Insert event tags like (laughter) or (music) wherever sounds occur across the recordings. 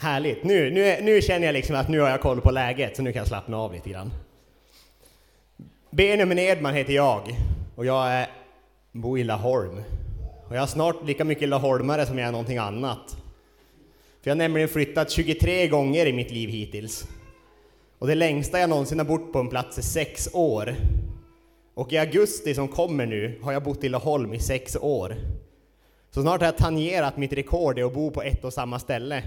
Härligt. Nu, nu, nu känner jag liksom att nu har jag koll på läget, så nu kan jag slappna av lite grann. Benjamin Edman heter jag och jag är, bor i Laholm. Och jag är snart lika mycket laholmare som jag är någonting annat. För jag har nämligen flyttat 23 gånger i mitt liv hittills. Och det längsta jag någonsin har bott på en plats är sex år. Och i augusti som kommer nu har jag bott i Laholm i sex år. Så snart har jag tangerat mitt rekord i att bo på ett och samma ställe.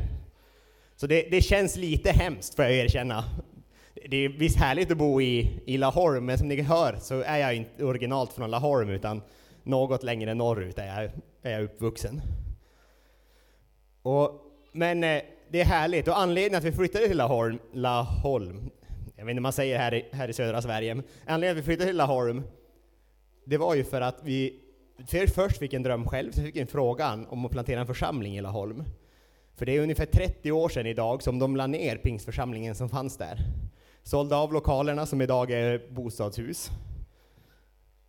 Så det, det känns lite hemskt får jag erkänna. Det är visst härligt att bo i, i Laholm, men som ni hör så är jag inte originalt från Laholm utan något längre norrut är jag, är jag uppvuxen. Och, men eh, det är härligt, och anledningen att vi flyttade till Laholm, Laholm jag vet inte om man säger här i, här i södra Sverige, men anledningen att vi flyttade till Laholm, det var ju för att vi för först fick en dröm själv, så fick vi en om att plantera en församling i Laholm. För det är ungefär 30 år sedan idag som de la ner pingstförsamlingen som fanns där. Sålde av lokalerna som idag är bostadshus.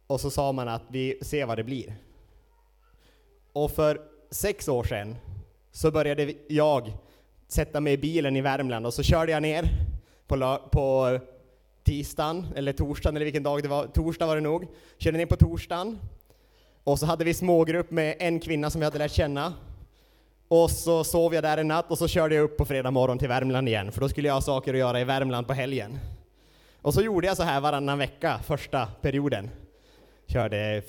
Och så sa man att vi ser vad det blir. Och för sex år sedan så började jag sätta mig i bilen i Värmland och så körde jag ner på, på tisdagen, eller torsdagen, eller vilken dag det var, torsdag var det nog. Körde ner på torsdagen. Och så hade vi smågrupp med en kvinna som vi hade lärt känna. Och så sov jag där en natt och så körde jag upp på fredag morgon till Värmland igen, för då skulle jag ha saker att göra i Värmland på helgen. Och så gjorde jag så här varannan vecka, första perioden. Körde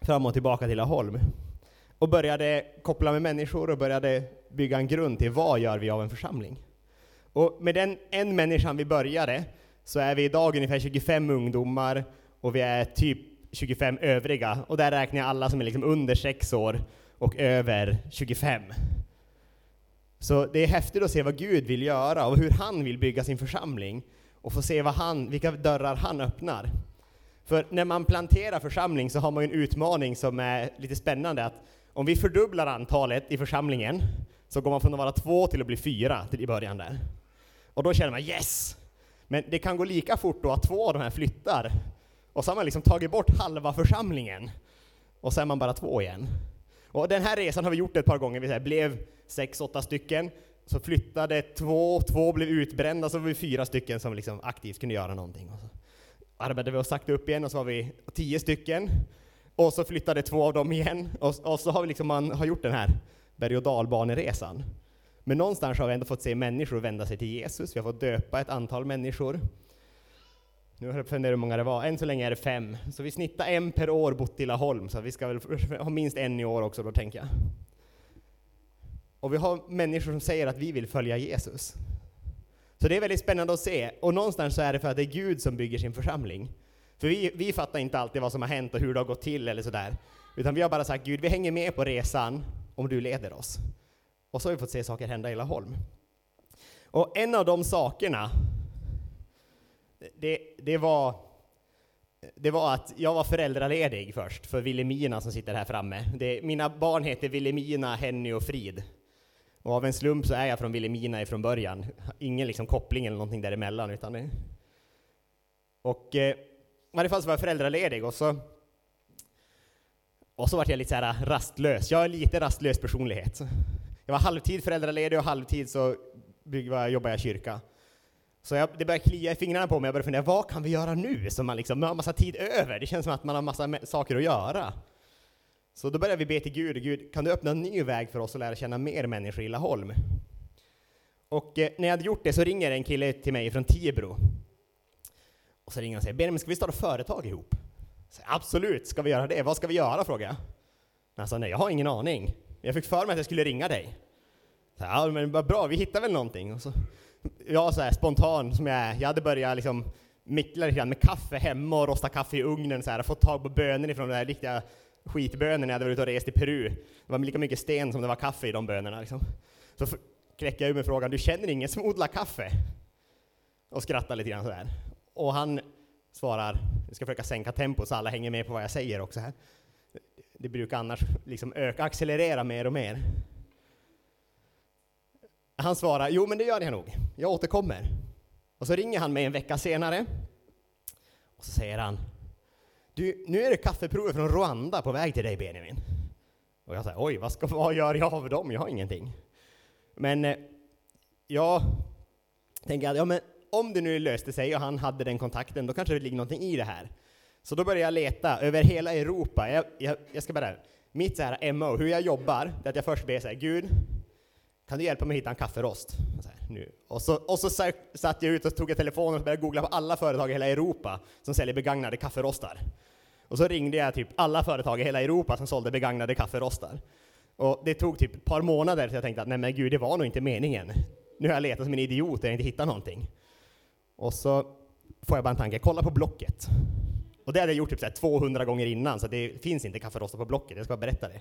fram och tillbaka till Laholm. Och började koppla med människor och började bygga en grund till vad gör vi av en församling. Och med den en människan vi började, så är vi idag ungefär 25 ungdomar och vi är typ 25 övriga. Och där räknar jag alla som är liksom under 6 år och över 25. Så det är häftigt att se vad Gud vill göra och hur han vill bygga sin församling och få se vad han, vilka dörrar han öppnar. För när man planterar församling så har man ju en utmaning som är lite spännande att om vi fördubblar antalet i församlingen så går man från att vara två till att bli fyra till i början där. Och då känner man yes! Men det kan gå lika fort då att två av de här flyttar och så har man liksom tagit bort halva församlingen och så är man bara två igen. Och den här resan har vi gjort ett par gånger, vi blev sex, åtta stycken, så flyttade två, två blev utbrända, så var vi fyra stycken som liksom aktivt kunde göra någonting. Och så arbetade vi och sakta upp igen, och så var vi tio stycken, och så flyttade två av dem igen, och, och så har vi liksom, man har gjort den här berg och dalbaneresan. Men någonstans har vi ändå fått se människor vända sig till Jesus, vi har fått döpa ett antal människor. Nu har jag funderat hur många det var, än så länge är det fem. Så vi snittar en per år bott i Laholm, så vi ska väl ha minst en i år också då tänker jag. Och vi har människor som säger att vi vill följa Jesus. Så det är väldigt spännande att se, och någonstans så är det för att det är Gud som bygger sin församling. För vi, vi fattar inte alltid vad som har hänt och hur det har gått till eller sådär. Utan vi har bara sagt Gud, vi hänger med på resan om du leder oss. Och så har vi fått se saker hända i Laholm. Och en av de sakerna det, det, var, det var att jag var föräldraledig först för Vilhelmina som sitter här framme. Det, mina barn heter Vilhelmina, Henny och Frid. Och av en slump så är jag från Vilhelmina från början. Ingen liksom koppling eller någonting däremellan. Utan det. Och eh, i varje fall så var jag föräldraledig och så och så var jag lite så här rastlös. Jag är lite rastlös personlighet. Jag var halvtid föräldraledig och halvtid så jobbade jag i kyrka. Så jag, det började klia i fingrarna på mig, jag började fundera, vad kan vi göra nu? Så man liksom man har massa tid över, det känns som att man har massa saker att göra. Så då började vi be till Gud, Gud, kan du öppna en ny väg för oss att lära känna mer människor i Laholm? Och eh, när jag hade gjort det så ringer en kille till mig från Tibro. Och så ringer han och säger, Benjamin, ska vi starta företag ihop? Så, Absolut, ska vi göra det? Vad ska vi göra? frågar jag. Han sa, nej, jag har ingen aning. Jag fick för mig att jag skulle ringa dig. Så, ja, men vad bra, vi hittar väl någonting. Och så jag så här, spontan som jag är, jag hade börjat liksom mickla lite grann med kaffe hemma och rosta kaffe i ugnen så här, fått tag på bönor ifrån det där riktiga skitbönor när jag hade varit ute och rest i Peru. Det var lika mycket sten som det var kaffe i de bönorna liksom. Så kläckte jag ur mig frågan, du känner ingen som odlar kaffe? Och skrattar lite grann sådär. Och han svarar, jag ska försöka sänka tempot så alla hänger med på vad jag säger också här. Det brukar annars liksom öka, accelerera mer och mer. Han svarar, jo men det gör jag nog, jag återkommer. Och så ringer han mig en vecka senare, och så säger han, du, nu är det kaffeprover från Rwanda på väg till dig Benjamin. Och jag säger, oj, vad, ska, vad gör jag av dem? Jag har ingenting. Men eh, jag tänker att ja, men om det nu löste sig och han hade den kontakten, då kanske det ligger någonting i det här. Så då började jag leta över hela Europa. Jag, jag, jag ska bara, mitt så här MO, hur jag jobbar, det är att jag först ber så här, Gud, kan du hjälpa mig att hitta en kafferost? Så här, nu. Och så, och så satt jag ut och tog telefonen och började googla på alla företag i hela Europa som säljer begagnade kafferostar. Och så ringde jag typ alla företag i hela Europa som sålde begagnade kafferostar. Och det tog typ ett par månader så jag tänkte att nej men gud, det var nog inte meningen. Nu har jag letat som en idiot och jag inte hittat någonting. Och så får jag bara en tanke, kolla på Blocket. Och det hade jag gjort typ så 200 gånger innan, så det finns inte kafferostar på Blocket, jag ska bara berätta det.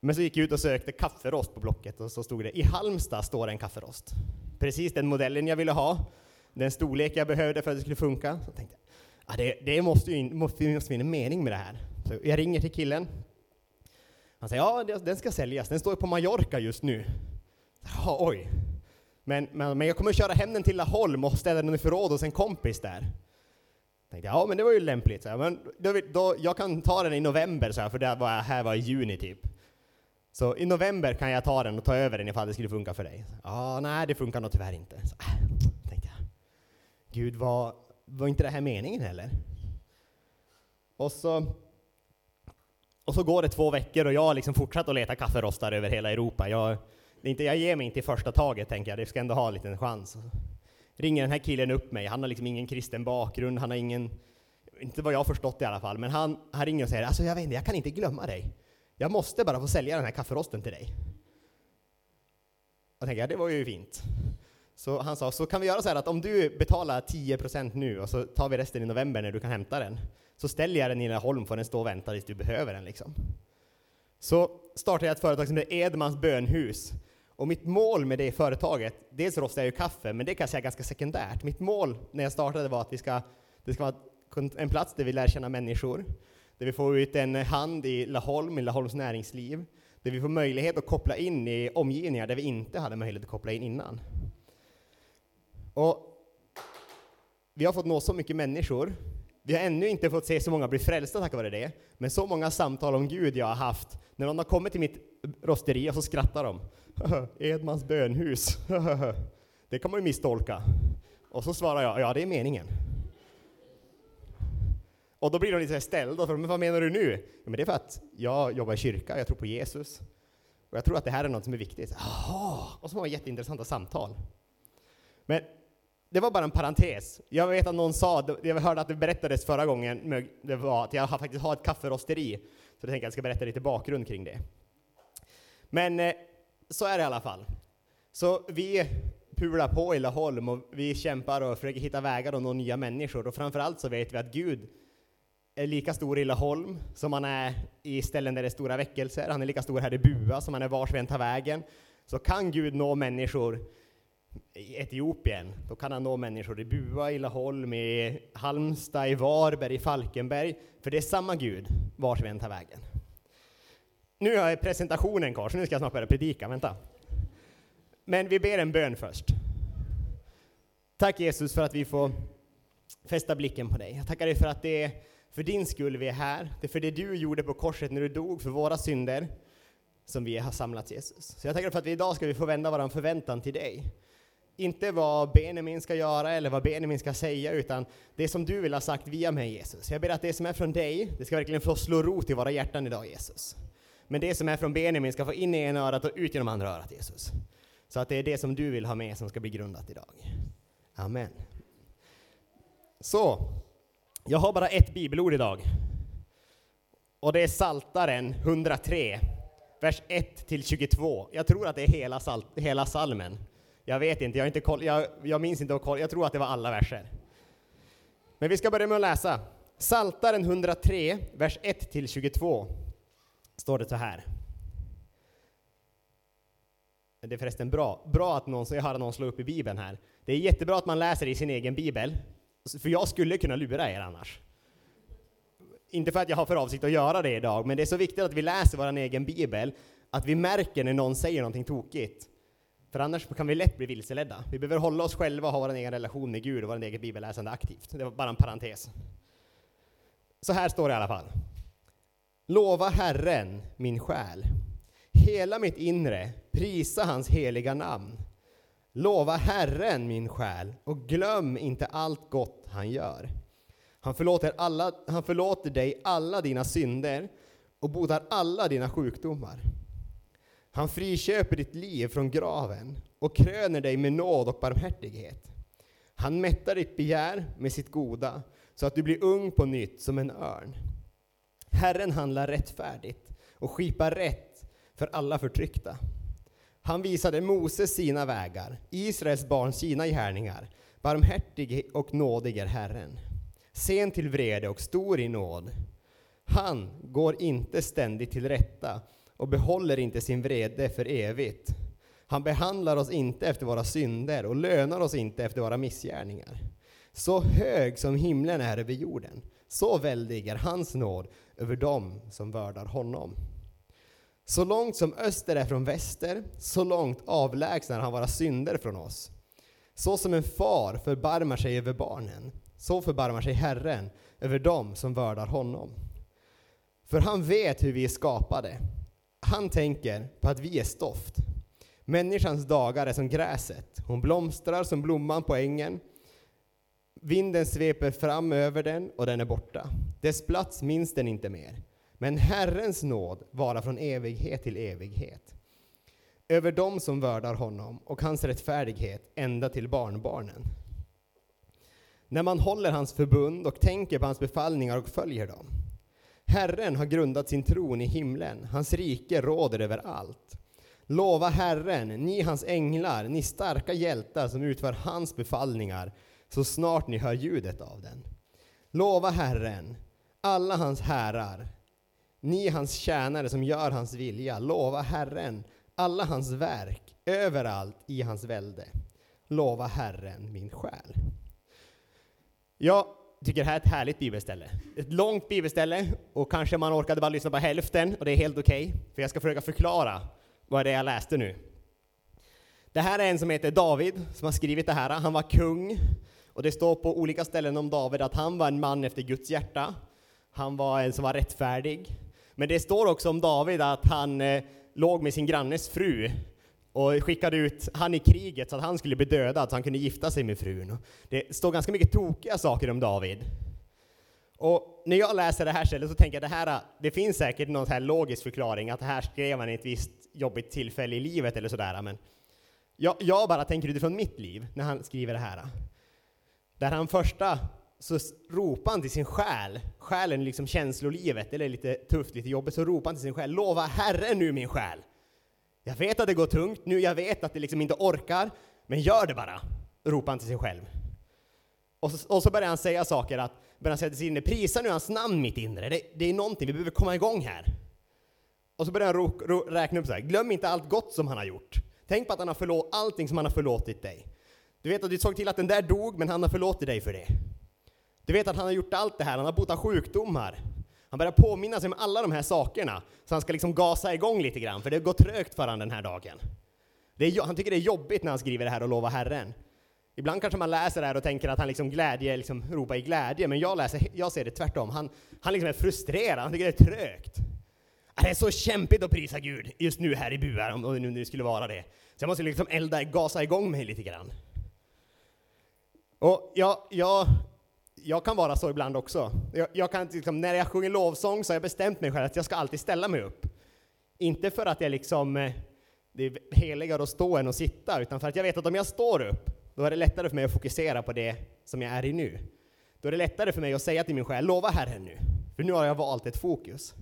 Men så gick jag ut och sökte kafferost på Blocket och så stod det i Halmstad står en kafferost. Precis den modellen jag ville ha, den storlek jag behövde för att det skulle funka. Så tänkte ja, det, det måste ju måste finnas en mening med det här. Så jag ringer till killen. Han säger, ja den ska säljas, den står på Mallorca just nu. Ja, oj. Men, men, men jag kommer köra hem den till Laholm och ställa den i förråd hos en kompis där. Tänkte, ja men det var ju lämpligt, så här, men då, då, jag kan ta den i november, så här, för det var, här var i juni typ. Så i november kan jag ta den och ta över den ifall det skulle funka för dig. Ja, nej det funkar nog tyvärr inte. Så, äh, tänkte jag. Gud, vad, var inte det här meningen heller? Och så, och så går det två veckor och jag har liksom fortsatt att leta kafferostar över hela Europa. Jag, inte, jag ger mig inte i första taget, tänker jag. Det ska ändå ha en liten chans. Ringer den här killen upp mig. Han har liksom ingen kristen bakgrund, han har ingen, inte vad jag har förstått i alla fall, men han, han ringer och säger alltså jag vet inte, jag kan inte glömma dig. Jag måste bara få sälja den här kafferosten till dig. Jag tänker, jag, det var ju fint. Så han sa, så kan vi göra så här att om du betalar 10% nu och så tar vi resten i november när du kan hämta den, så ställer jag den i Laholm får den stå och vänta tills du behöver den liksom. Så startade jag ett företag som heter Edmans bönhus. Och mitt mål med det företaget, dels rostar jag ju kaffe, men det kan jag säga ganska sekundärt. Mitt mål när jag startade var att vi ska, det ska vara en plats där vi lär känna människor, där vi får ut en hand i Laholm, i Laholms näringsliv, där vi får möjlighet att koppla in i omgivningar där vi inte hade möjlighet att koppla in innan. Och vi har fått nå så mycket människor. Vi har ännu inte fått se så många bli frälsta tack vare det, men så många samtal om Gud jag har haft. När någon har kommit till mitt rosteri och så skrattar de. (laughs) Edmans bönhus. (laughs) det kan man ju misstolka. Och så svarar jag, ja det är meningen. Och då blir de lite ställda, för, men vad menar du nu? Ja, men det är för att jag jobbar i kyrka, jag tror på Jesus. Och jag tror att det här är något som är viktigt. Jaha! Och så har man jätteintressanta samtal. Men det var bara en parentes. Jag vet att någon sa, jag hörde att det berättades förra gången, det var att jag faktiskt har ett kafferosteri. Så jag tänker att jag ska berätta lite bakgrund kring det. Men eh, så är det i alla fall. Så vi pular på i Laholm och vi kämpar och försöker hitta vägar och nå nya människor. Och framförallt så vet vi att Gud är lika stor i Laholm som han är i ställen där det är stora väckelser. Han är lika stor här i Bua som han är vars vi än tar vägen. Så kan Gud nå människor i Etiopien, då kan han nå människor i Bua, i Laholm, i Halmstad, i Varberg, i Falkenberg. För det är samma Gud vart vi än tar vägen. Nu har jag presentationen kvar, så nu ska jag snart börja predika. Vänta. Men vi ber en bön först. Tack Jesus för att vi får fästa blicken på dig. Jag tackar dig för att det är för din skull vi är här. Det är för det du gjorde på korset när du dog för våra synder som vi har samlats Jesus. Så jag tackar dig för att vi idag ska vi få vända vår förväntan till dig. Inte vad Benjamin ska göra eller vad Benjamin ska säga, utan det som du vill ha sagt via mig Jesus. Jag ber att det som är från dig, det ska verkligen få slå rot i våra hjärtan idag Jesus. Men det som är från Benjamin ska få in i ena örat och ut genom andra örat Jesus. Så att det är det som du vill ha med som ska bli grundat idag. Amen. Så, jag har bara ett bibelord idag. Och det är Saltaren 103, vers 1 till 22. Jag tror att det är hela, sal hela salmen. Jag vet inte, jag, inte koll, jag, jag minns inte, koll, jag tror att det var alla verser. Men vi ska börja med att läsa. Saltaren 103, vers 1-22. står det så här. Det är förresten bra, bra att någon, jag hörde någon slå upp i Bibeln här. Det är jättebra att man läser i sin egen Bibel, för jag skulle kunna lura er annars. Inte för att jag har för avsikt att göra det idag, men det är så viktigt att vi läser vår egen Bibel, att vi märker när någon säger någonting tokigt. För annars kan vi lätt bli vilseledda. Vi behöver hålla oss själva och ha vår egen relation med Gud och vår egen bibelläsande aktivt. Det var bara en parentes. Så här står det i alla fall. Lova Herren, min själ. Hela mitt inre, prisa hans heliga namn. Lova Herren min själ och glöm inte allt gott han gör. Han förlåter, alla, han förlåter dig alla dina synder och botar alla dina sjukdomar. Han friköper ditt liv från graven och kröner dig med nåd och barmhärtighet. Han mättar ditt begär med sitt goda så att du blir ung på nytt som en örn. Herren handlar rättfärdigt och skipar rätt för alla förtryckta. Han visade Moses sina vägar, Israels barn sina gärningar. Barmhärtig och nådig är Herren, sen till vrede och stor i nåd. Han går inte ständigt till rätta och behåller inte sin vrede för evigt. Han behandlar oss inte efter våra synder och lönar oss inte efter våra missgärningar. Så hög som himlen är över jorden, så väldig är hans nåd över dem som vördar honom. Så långt som öster är från väster, så långt avlägsnar han våra synder från oss. Så som en far förbarmar sig över barnen, så förbarmar sig Herren över dem som vördar honom. För han vet hur vi är skapade. Han tänker på att vi är stoft. Människans dagar är som gräset, hon blomstrar som blomman på ängen. Vinden sveper fram över den och den är borta. Dess plats minns den inte mer. Men Herrens nåd vara från evighet till evighet över dem som vördar honom och hans rättfärdighet ända till barnbarnen. När man håller hans förbund och tänker på hans befallningar och följer dem. Herren har grundat sin tron i himlen, hans rike råder över allt. Lova Herren, ni hans änglar, ni starka hjältar som utför hans befallningar, så snart ni hör ljudet av den. Lova Herren, alla hans härar, ni hans tjänare som gör hans vilja, lova Herren alla hans verk, överallt i hans välde. Lova Herren min själ. Ja, tycker det här är ett härligt bibelställe. Ett långt bibelställe och kanske man orkade bara lyssna på hälften och det är helt okej, okay, för jag ska försöka förklara vad det är jag läste nu. Det här är en som heter David som har skrivit det här. Han var kung och det står på olika ställen om David att han var en man efter Guds hjärta. Han var en som var rättfärdig. Men det står också om David att han eh, låg med sin grannes fru och skickade ut han i kriget så att han skulle bli dödad så han kunde gifta sig med frun. Det står ganska mycket tokiga saker om David. Och när jag läser det här stället så tänker jag att det här, det finns säkert någon här logisk förklaring, att det här skrev han i ett visst jobbigt tillfälle i livet eller sådär, men jag, jag bara tänker utifrån mitt liv när han skriver det här. Där han första så ropar han till sin själ, själen liksom känslolivet, eller lite tufft, lite jobbigt, så ropar han till sin själ, lova Herren nu min själ. Jag vet att det går tungt nu, jag vet att det liksom inte orkar, men gör det bara, ropar han till sig själv. Och så, och så börjar han säga saker, att börjar han säga till sin inre, prisa nu hans namn mitt inre, det, det, är någonting, vi behöver komma igång här. Och så börjar han ro, ro, räkna upp så här, glöm inte allt gott som han har gjort. Tänk på att han har förlåtit allting som han har förlåtit dig. Du vet att du såg till att den där dog, men han har förlåtit dig för det. Du vet att han har gjort allt det här, han har botat sjukdomar. Han börjar påminna sig om alla de här sakerna, så han ska liksom gasa igång lite grann, för det går trögt för honom den här dagen. Är, han tycker det är jobbigt när han skriver det här och lovar Herren. Ibland kanske man läser det här och tänker att han liksom glädje, liksom ropar i glädje, men jag, läser, jag ser det tvärtom. Han, han liksom är frustrerad, han tycker det är trögt. Äh, det är så kämpigt att prisa Gud just nu här i buar, om det nu skulle vara det. Så jag måste liksom elda, gasa igång mig lite grann. Och jag, jag jag kan vara så ibland också. Jag, jag kan, liksom, när jag sjunger lovsång så har jag bestämt mig själv att jag ska alltid ställa mig upp. Inte för att jag liksom, eh, det är heligare att stå än att sitta, utan för att jag vet att om jag står upp, då är det lättare för mig att fokusera på det som jag är i nu. Då är det lättare för mig att säga till min själ, lova Herren nu, för nu har jag valt ett fokus.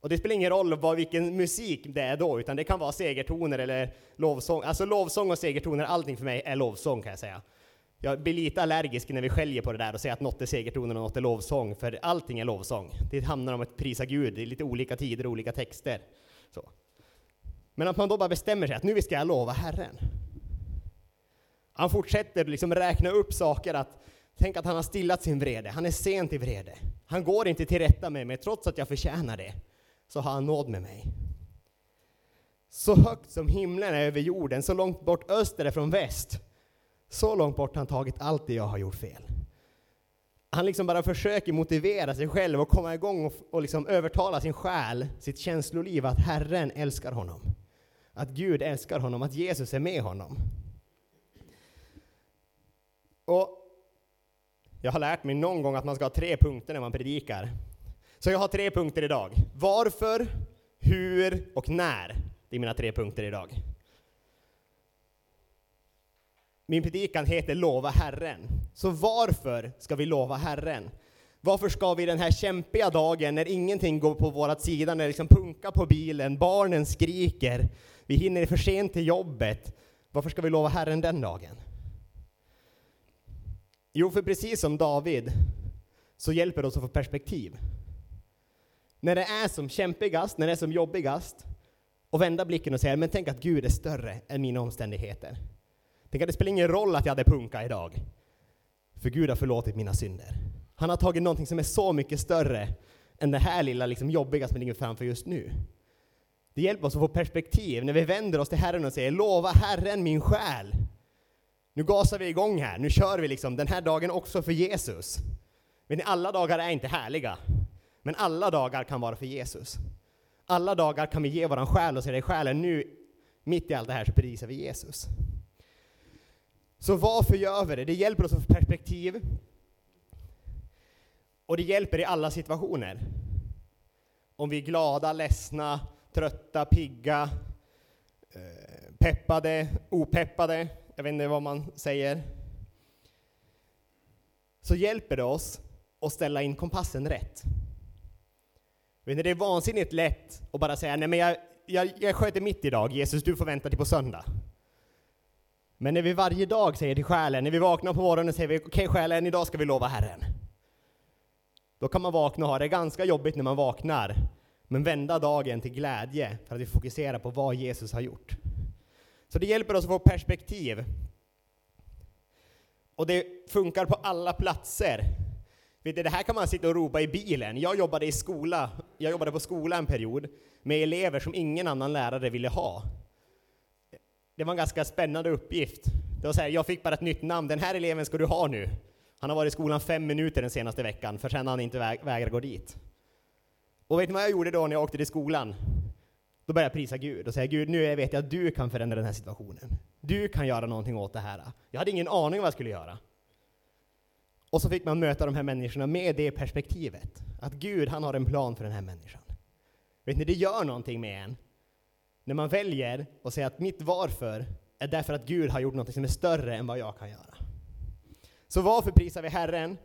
Och det spelar ingen roll vad, vilken musik det är då, utan det kan vara segertoner eller lovsång. Alltså lovsång och segertoner, allting för mig är lovsång kan jag säga jag blir lite allergisk när vi skäljer på det där och säger att något är segertonen och något är lovsång, för allting är lovsång. Det handlar om att prisa Gud, det är lite olika tider och olika texter. Så. Men att man då bara bestämmer sig att nu ska jag lova Herren. Han fortsätter liksom räkna upp saker att Tänk att han har stillat sin vrede, han är sent i vrede. Han går inte till rätta med mig, trots att jag förtjänar det, så har han nåd med mig. Så högt som himlen är över jorden, så långt bort öster är från väst, så långt bort har han tagit allt det jag har gjort fel. Han liksom bara försöker motivera sig själv och komma igång och, och liksom övertala sin själ, sitt känsloliv, att Herren älskar honom. Att Gud älskar honom, att Jesus är med honom. Och jag har lärt mig någon gång att man ska ha tre punkter när man predikar. Så jag har tre punkter idag. Varför, hur och när. Det är mina tre punkter idag. Min predikan heter Lova Herren. Så varför ska vi lova Herren? Varför ska vi den här kämpiga dagen när ingenting går på vårat sida, när det liksom punkar på bilen, barnen skriker, vi hinner för sent till jobbet. Varför ska vi lova Herren den dagen? Jo, för precis som David så hjälper det oss att få perspektiv. När det är som kämpigast, när det är som jobbigast, och vända blicken och säga, men tänk att Gud är större än mina omständigheter. Tänk att det spelar ingen roll att jag hade punka idag, för Gud har förlåtit mina synder. Han har tagit någonting som är så mycket större än det här lilla liksom, jobbiga som ligger framför just nu. Det hjälper oss att få perspektiv när vi vänder oss till Herren och säger Lova Herren min själ. Nu gasar vi igång här, nu kör vi liksom den här dagen också för Jesus. Men alla dagar är inte härliga, men alla dagar kan vara för Jesus. Alla dagar kan vi ge våran själ och säga i själen nu, mitt i allt det här så prisar vi Jesus. Så varför gör vi det? Det hjälper oss att få perspektiv. Och det hjälper i alla situationer. Om vi är glada, ledsna, trötta, pigga, eh, peppade, opeppade, jag vet inte vad man säger. Så hjälper det oss att ställa in kompassen rätt. det är vansinnigt lätt att bara säga, nej men jag, jag, jag sköter mitt idag, Jesus du får vänta till på söndag. Men när vi varje dag säger till själen, när vi vaknar på morgonen och säger vi, okej okay, själen, idag ska vi lova Herren. Då kan man vakna och ha det ganska jobbigt när man vaknar, men vända dagen till glädje för att vi fokuserar på vad Jesus har gjort. Så det hjälper oss att få perspektiv. Och det funkar på alla platser. Vet du, det här kan man sitta och ropa i bilen. Jag jobbade i skola, jag jobbade på skola en period med elever som ingen annan lärare ville ha. Det var en ganska spännande uppgift. Det var så här, jag fick bara ett nytt namn, den här eleven ska du ha nu. Han har varit i skolan fem minuter den senaste veckan, för sen han inte väg, vägrar gå dit. Och vet ni vad jag gjorde då när jag åkte till skolan? Då började jag prisa Gud och säga Gud, nu vet jag att du kan förändra den här situationen. Du kan göra någonting åt det här. Jag hade ingen aning om vad jag skulle göra. Och så fick man möta de här människorna med det perspektivet. Att Gud, han har en plan för den här människan. Vet ni, det gör någonting med en. När man väljer att säga att mitt varför är därför att Gud har gjort något som är större än vad jag kan göra. Så varför prisar vi Herren?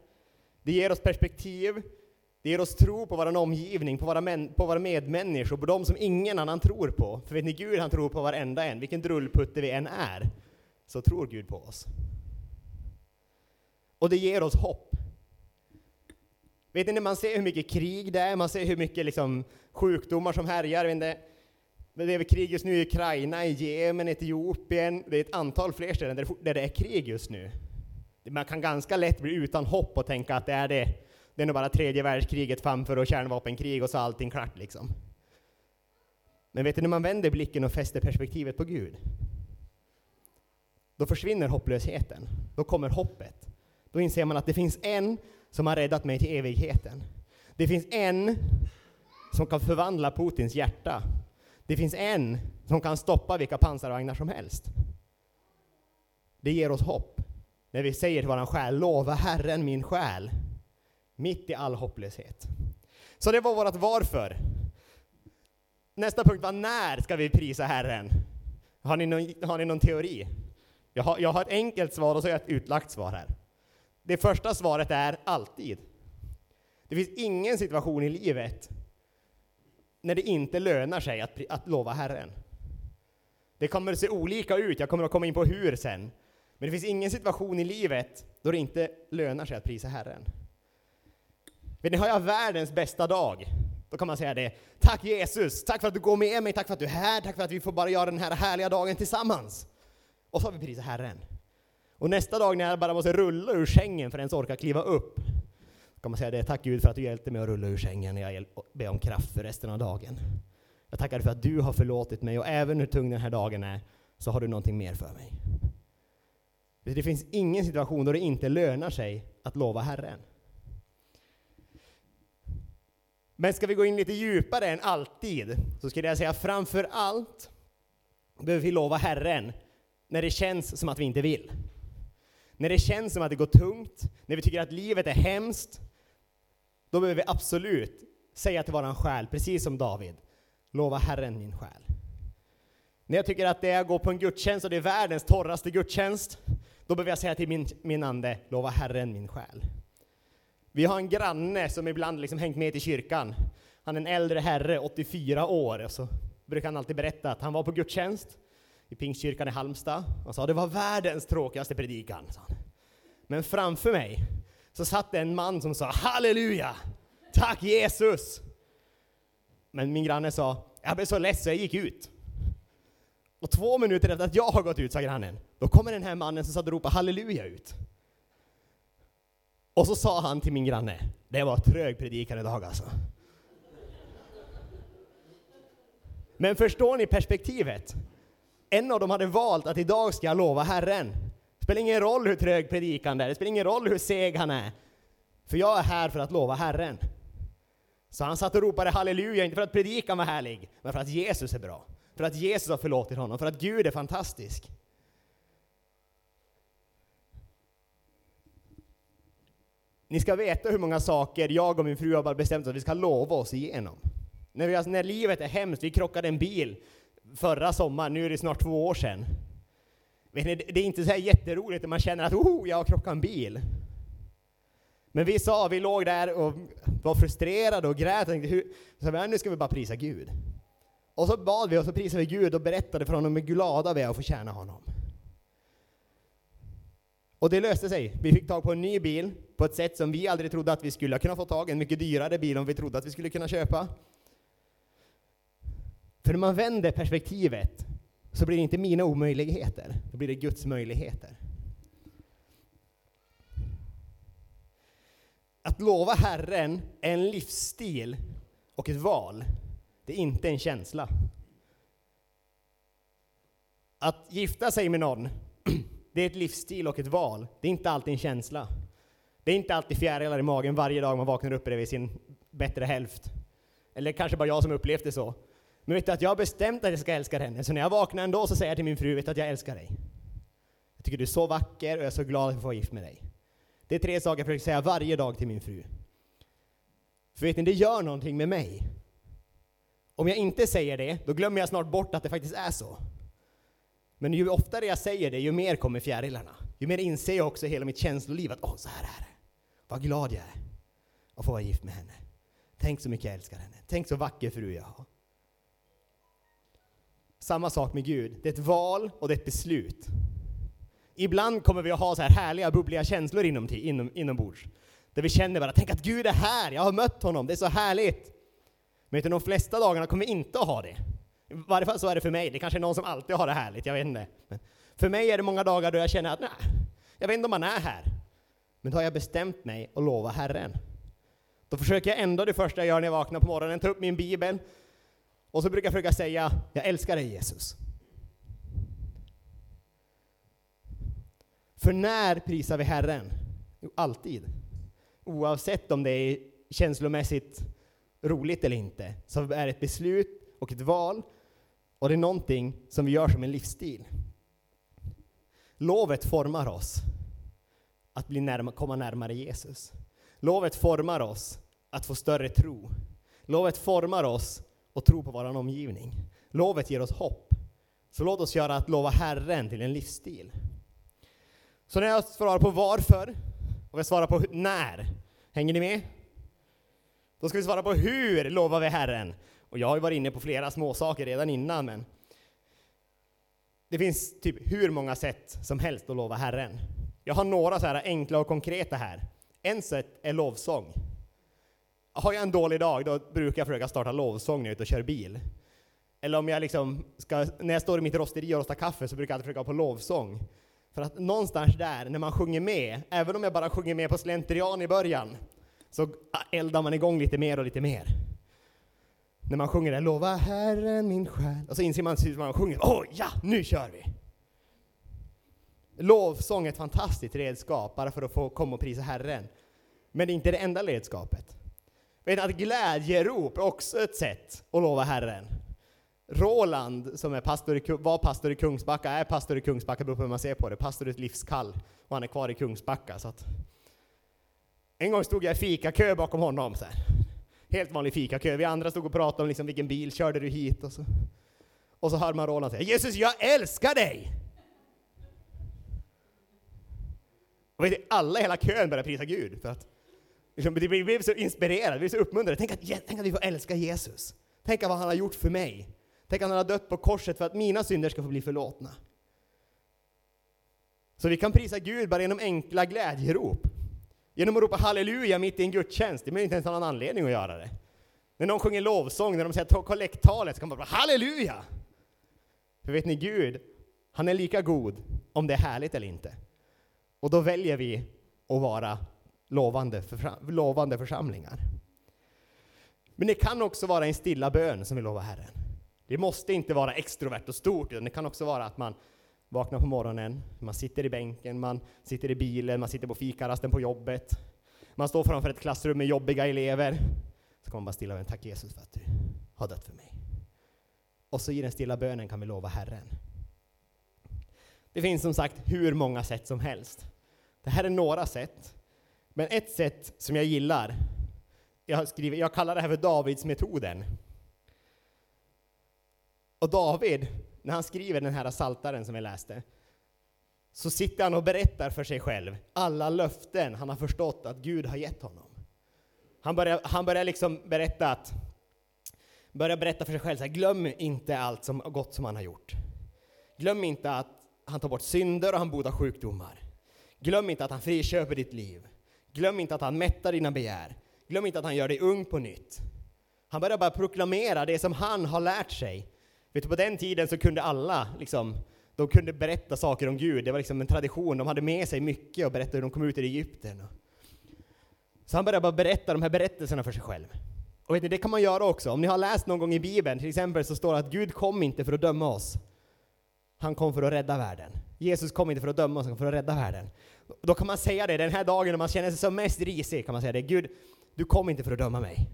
Det ger oss perspektiv, det ger oss tro på vår omgivning, på våra, män, på våra medmänniskor, på de som ingen annan tror på. För vet ni, Gud han tror på varenda en, vilken drullputte vi än är, så tror Gud på oss. Och det ger oss hopp. Vet ni, när man ser hur mycket krig det är, man ser hur mycket liksom, sjukdomar som härjar, vet ni, det är krig just nu i Ukraina, i Jemen, Etiopien, det är ett antal fler ställen där det är krig just nu. Man kan ganska lätt bli utan hopp och tänka att det är det, det är nog bara tredje världskriget framför och kärnvapenkrig och så är allting klart liksom. Men vet du, när man vänder blicken och fäster perspektivet på Gud, då försvinner hopplösheten. Då kommer hoppet. Då inser man att det finns en som har räddat mig till evigheten. Det finns en som kan förvandla Putins hjärta. Det finns en som kan stoppa vilka pansarvagnar som helst. Det ger oss hopp när vi säger till våran själ, lova Herren min själ, mitt i all hopplöshet. Så det var vårt varför. Nästa punkt var när ska vi prisa Herren? Har ni någon, har ni någon teori? Jag har, jag har ett enkelt svar och så har jag ett utlagt svar här. Det första svaret är alltid. Det finns ingen situation i livet när det inte lönar sig att, att lova Herren. Det kommer att se olika ut, jag kommer att komma in på hur sen. Men det finns ingen situation i livet då det inte lönar sig att prisa Herren. Vet ni, har jag världens bästa dag, då kan man säga det. Tack Jesus, tack för att du går med mig, tack för att du är här, tack för att vi får bara göra den här härliga dagen tillsammans. Och så har vi prisat Herren. Och nästa dag när jag bara måste rulla ur sängen för att ens orka kliva upp, kan man säga det. Tack Gud för att du hjälpte mig att rulla ur sängen när jag ber om kraft för resten av dagen. Jag tackar dig för att du har förlåtit mig och även hur tung den här dagen är, så har du någonting mer för mig. Det finns ingen situation då det inte lönar sig att lova Herren. Men ska vi gå in lite djupare än alltid, så skulle jag säga framför allt behöver vi lova Herren när det känns som att vi inte vill. när det känns som att det går tungt, när vi tycker att livet är hemskt, då behöver vi absolut säga till våran själ, precis som David, lova Herren min själ. När jag tycker att det är att gå på en gudstjänst och det är världens torraste gudstjänst, då behöver jag säga till min, min ande, lova Herren min själ. Vi har en granne som ibland liksom hängt med till kyrkan. Han är en äldre herre, 84 år, och så brukar han alltid berätta att han var på gudstjänst i Pingstkyrkan i Halmstad och sa det var världens tråkigaste predikan. Sa han. Men framför mig så satt det en man som sa halleluja, tack Jesus. Men min granne sa, jag blev så ledsen så jag gick ut. Och två minuter efter att jag har gått ut, sa grannen, då kommer den här mannen som satt och ropade halleluja ut. Och så sa han till min granne, det var trög predikan idag alltså. Men förstår ni perspektivet? En av dem hade valt att idag ska jag lova Herren. Det spelar ingen roll hur trög predikan är, det spelar ingen roll hur seg han är. För jag är här för att lova Herren. Så han satt och ropade halleluja, inte för att predikan var härlig, men för att Jesus är bra. För att Jesus har förlåtit honom, för att Gud är fantastisk. Ni ska veta hur många saker jag och min fru har bara bestämt att vi ska lova oss igenom. När, vi, när livet är hemskt, vi krockade en bil förra sommaren, nu är det snart två år sedan. Vet ni, det är inte så här jätteroligt när man känner att oh, jag har krockat en bil. Men vi sa, vi låg där och var frustrerade och grät och tänkte, hur, så nu ska vi bara prisa Gud. Och så bad vi och så prisade vi Gud och berättade för honom hur glada vi är att få tjäna honom. Och det löste sig. Vi fick tag på en ny bil på ett sätt som vi aldrig trodde att vi skulle kunna få tag i. En mycket dyrare bil om vi trodde att vi skulle kunna köpa. För när man vänder perspektivet så blir det inte mina omöjligheter, då blir det Guds möjligheter. Att lova Herren är en livsstil och ett val. Det är inte en känsla. Att gifta sig med någon, (clears throat) det är ett livsstil och ett val. Det är inte alltid en känsla. Det är inte alltid fjärilar i magen varje dag man vaknar upp bredvid sin bättre hälft. Eller kanske bara jag som upplevt det så. Men vet du att jag har bestämt att jag ska älska henne, så när jag vaknar ändå så säger jag till min fru, vet du att jag älskar dig. Jag tycker du är så vacker och jag är så glad att få vara gift med dig. Det är tre saker jag försöker säga varje dag till min fru. För vet ni, det gör någonting med mig. Om jag inte säger det, då glömmer jag snart bort att det faktiskt är så. Men ju oftare jag säger det, ju mer kommer fjärilarna. Ju mer inser jag också i hela mitt känsloliv att åh, så här är det. Vad glad jag är att få vara gift med henne. Tänk så mycket jag älskar henne. Tänk så vacker fru jag har. Samma sak med Gud. Det är ett val och det är ett beslut. Ibland kommer vi att ha så här härliga, bubbliga känslor inom, inom, inombords. Där vi känner bara, tänk att Gud är här, jag har mött honom, det är så härligt. Men de flesta dagarna kommer vi inte att ha det. I varje fall så är det för mig, det kanske är någon som alltid har det härligt, jag vet inte. Men för mig är det många dagar då jag känner att nej, jag vet inte om han är här. Men då har jag bestämt mig att lova Herren. Då försöker jag ändå det första jag gör när jag vaknar på morgonen, ta upp min bibel, och så brukar jag försöka säga, jag älskar dig Jesus. För när prisar vi Herren? Jo, alltid. Oavsett om det är känslomässigt roligt eller inte, så är det ett beslut och ett val, och det är någonting som vi gör som en livsstil. Lovet formar oss att bli närma, komma närmare Jesus. Lovet formar oss att få större tro. Lovet formar oss och tro på vår omgivning. Lovet ger oss hopp. Så låt oss göra att lova Herren till en livsstil. Så när jag svarar på varför, och jag svarar på när, hänger ni med? Då ska vi svara på hur lovar vi Herren? Och jag har ju varit inne på flera småsaker redan innan, men det finns typ hur många sätt som helst att lova Herren. Jag har några så här enkla och konkreta här. En sätt är lovsång. Har jag en dålig dag, då brukar jag försöka starta lovsång när jag är ute och kör bil. Eller om jag liksom ska, när jag står i mitt rosteri och rostar kaffe så brukar jag alltid försöka på lovsång. För att någonstans där, när man sjunger med, även om jag bara sjunger med på slentrian i början, så ah, eldar man igång lite mer och lite mer. När man sjunger det, lova Herren min själ, och så inser man att man sjunger, åh ja, nu kör vi! Lovsång är ett fantastiskt redskap bara för att få komma och prisa Herren. Men det är inte det enda redskapet. Vet ni att glädjerop är också ett sätt att lova Herren. Roland, som är pastor i, var pastor i Kungsbacka, är pastor i Kungsbacka, beror på hur man ser på det, pastor i ett livskall, och han är kvar i Kungsbacka. Så att en gång stod jag i fikakö bakom honom, så här. helt vanlig fikakö. Vi andra stod och pratade om liksom, vilken bil körde du hit, och så, och så hör man Roland säga Jesus, jag älskar dig! Och vet ni, alla i hela kön började prisa Gud, för att liksom, vi blev så inspirerade, vi blev så uppmuntrade. Tänk att, tänk att vi får älska Jesus. Tänk vad han har gjort för mig. Tänk att han har dött på korset för att mina synder ska få bli förlåtna. Så vi kan prisa Gud bara genom enkla glädjerop. Genom att ropa halleluja mitt i en gudstjänst. Det behöver inte ens ha någon anledning att göra det. När någon sjunger lovsång, när de säger kollekttalet, så kan man bara halleluja! För vet ni, Gud, han är lika god om det är härligt eller inte. Och då väljer vi att vara lovande, för, lovande församlingar. Men det kan också vara en stilla bön som vi lovar Herren. Det måste inte vara extrovert och stort, utan det kan också vara att man vaknar på morgonen, man sitter i bänken, man sitter i bilen, man sitter på fikarasten på jobbet, man står framför ett klassrum med jobbiga elever. Så kan man bara stilla bön, tack Jesus för att du har dött för mig. Och så i den stilla bönen kan vi lova Herren. Det finns som sagt hur många sätt som helst. Det här är några sätt. Men ett sätt som jag gillar, jag, skriver, jag kallar det här för Davidsmetoden. Och David, när han skriver den här saltaren som vi läste, så sitter han och berättar för sig själv alla löften han har förstått att Gud har gett honom. Han börjar, han börjar liksom berätta att, börjar berätta för sig själv så här, glöm inte allt som gott som han har gjort. Glöm inte att han tar bort synder och han botar sjukdomar. Glöm inte att han friköper ditt liv. Glöm inte att han mättar dina begär. Glöm inte att han gör dig ung på nytt. Han börjar bara proklamera det som han har lärt sig. Vet du, på den tiden så kunde alla liksom, de kunde berätta saker om Gud. Det var liksom en tradition. De hade med sig mycket och berättade hur de kom ut ur Egypten. Så han börjar bara berätta de här berättelserna för sig själv. Och vet ni, det kan man göra också. Om ni har läst någon gång i Bibeln, till exempel, så står det att Gud kom inte för att döma oss. Han kom för att rädda världen. Jesus kom inte för att döma oss, han kom för att rädda världen. Då kan man säga det den här dagen när man känner sig som mest risig, kan man säga det. Gud, du kom inte för att döma mig.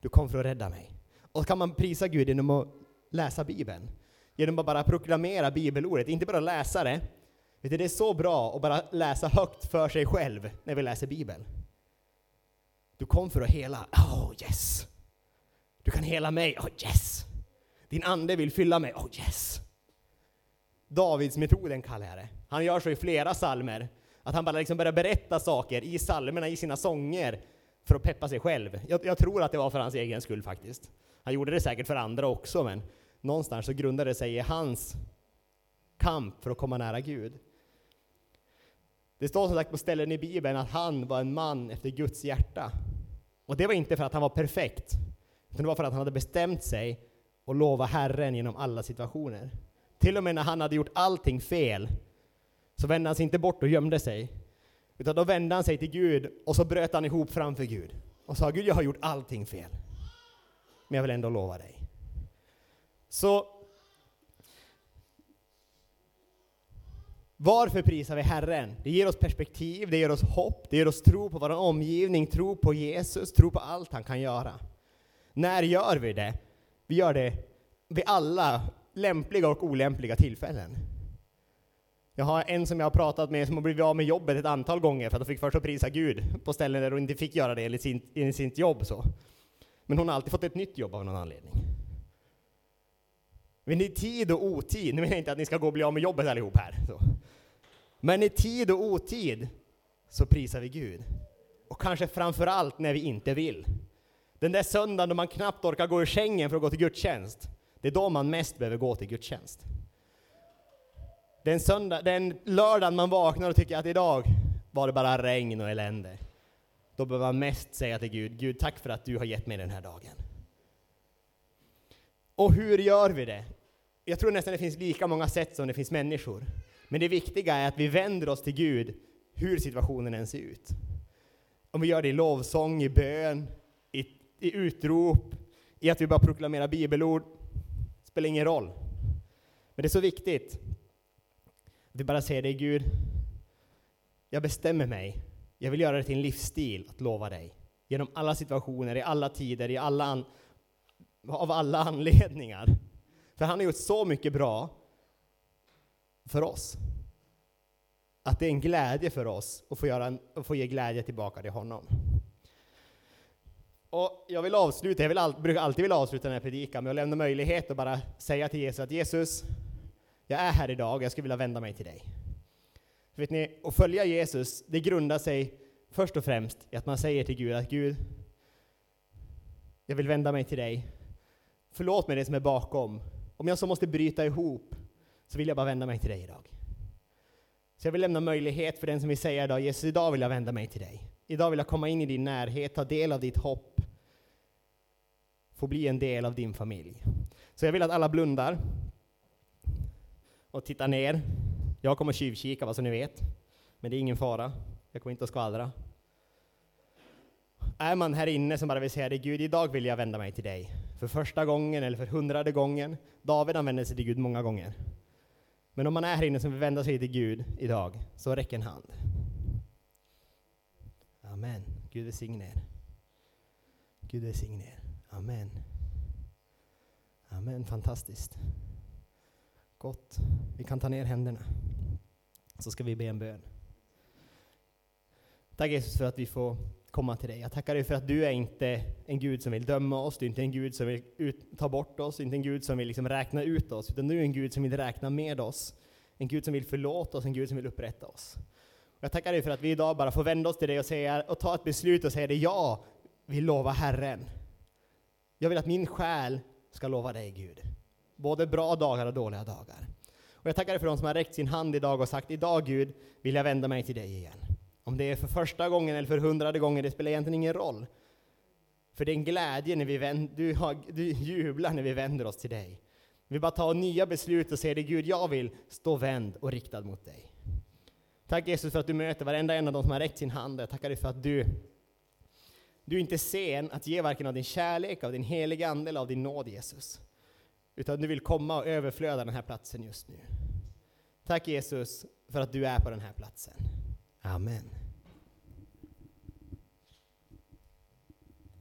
Du kom för att rädda mig. Och så kan man prisa Gud genom att läsa Bibeln. Genom att bara proklamera bibelordet, inte bara läsa det. Det är så bra att bara läsa högt för sig själv när vi läser Bibeln. Du kom för att hela. Oh yes! Du kan hela mig. Oh yes! Din ande vill fylla mig. Oh yes! Davidsmetoden kallar jag det. Han gör så i flera salmer. Att han bara liksom börjar berätta saker i salmerna, i sina sånger, för att peppa sig själv. Jag, jag, tror att det var för hans egen skull faktiskt. Han gjorde det säkert för andra också, men någonstans så grundade det sig i hans kamp för att komma nära Gud. Det står som sagt på ställen i Bibeln att han var en man efter Guds hjärta. Och det var inte för att han var perfekt, utan det var för att han hade bestämt sig och lova Herren genom alla situationer. Till och med när han hade gjort allting fel, så vände han sig inte bort och gömde sig. Utan då vände han sig till Gud och så bröt han ihop framför Gud. Och sa Gud, jag har gjort allting fel. Men jag vill ändå lova dig. Så Varför prisar vi Herren? Det ger oss perspektiv, det ger oss hopp, det ger oss tro på vår omgivning, tro på Jesus, tro på allt han kan göra. När gör vi det? Vi gör det vid alla lämpliga och olämpliga tillfällen. Jag har en som jag har pratat med som har blivit av med jobbet ett antal gånger för att hon fick först att prisa Gud på ställen där hon inte fick göra det enligt, sin, enligt sitt jobb. Så. Men hon har alltid fått ett nytt jobb av någon anledning. Men i tid och otid, nu menar jag inte att ni ska gå och bli av med jobbet allihop här. Så. Men i tid och otid så prisar vi Gud. Och kanske framför allt när vi inte vill. Den där söndagen då man knappt orkar gå ur sängen för att gå till gudstjänst. Det är då man mest behöver gå till gudstjänst. Den, söndag, den lördagen man vaknar och tycker att idag var det bara regn och elände. Då behöver man mest säga till Gud, Gud tack för att du har gett mig den här dagen. Och hur gör vi det? Jag tror nästan det finns lika många sätt som det finns människor. Men det viktiga är att vi vänder oss till Gud, hur situationen än ser ut. Om vi gör det i lovsång, i bön, i, i utrop, i att vi bara proklamerar bibelord, spelar ingen roll. Men det är så viktigt vi bara säger dig Gud, jag bestämmer mig. Jag vill göra det till en livsstil att lova dig. Genom alla situationer, i alla tider, i alla an, av alla anledningar. För han har gjort så mycket bra för oss. Att det är en glädje för oss att få, göra en, att få ge glädje tillbaka till honom. Och jag vill avsluta, jag vill all, brukar alltid vilja avsluta den här predikan med att lämna möjlighet att bara säga till Jesus att Jesus, jag är här idag och jag skulle vilja vända mig till dig. Vet ni, att följa Jesus, det grundar sig först och främst i att man säger till Gud att Gud, jag vill vända mig till dig. Förlåt mig det som är bakom. Om jag så måste bryta ihop, så vill jag bara vända mig till dig idag. Så jag vill lämna möjlighet för den som vill säga idag, Jesus, idag vill jag vända mig till dig. Idag vill jag komma in i din närhet, ta del av ditt hopp, få bli en del av din familj. Så jag vill att alla blundar och tittar ner. Jag kommer tjuvkika, vad som ni vet. Men det är ingen fara. Jag kommer inte att skvallra. Är man här inne som bara vill säga det, Gud, idag vill jag vända mig till dig. För första gången eller för hundrade gången. David använder sig till Gud många gånger. Men om man är här inne som vill vända sig till Gud idag, så räck en hand. Amen. Gud välsigne er. Gud välsigne er. Amen. Amen, fantastiskt. Gott. Vi kan ta ner händerna. Så ska vi be en bön. Tack Jesus för att vi får komma till dig. Jag tackar dig för att du är inte en Gud som vill döma oss, du är inte en Gud som vill ut, ta bort oss, du är inte en Gud som vill liksom räkna ut oss, utan du är en Gud som vill räkna med oss. En Gud som vill förlåta oss, en Gud som vill upprätta oss. Jag tackar dig för att vi idag bara får vända oss till dig och, säga, och ta ett beslut och säga det, ja, vi lovar Herren. Jag vill att min själ ska lova dig Gud. Både bra dagar och dåliga dagar. Och jag tackar dig för de som har räckt sin hand idag och sagt, idag Gud vill jag vända mig till dig igen. Om det är för första gången eller för hundrade gången, det spelar egentligen ingen roll. För det är en glädje när vi vänder, du, har, du jublar när vi vänder oss till dig. Vi bara tar nya beslut och säger det Gud, jag vill stå vänd och riktad mot dig. Tack Jesus för att du möter varenda en av dem som har räckt sin hand. Jag tackar dig för att du, du är inte sen att ge varken av din kärlek, av din heliga Ande eller av din nåd Jesus. Utan du vill komma och överflöda den här platsen just nu. Tack Jesus för att du är på den här platsen. Amen.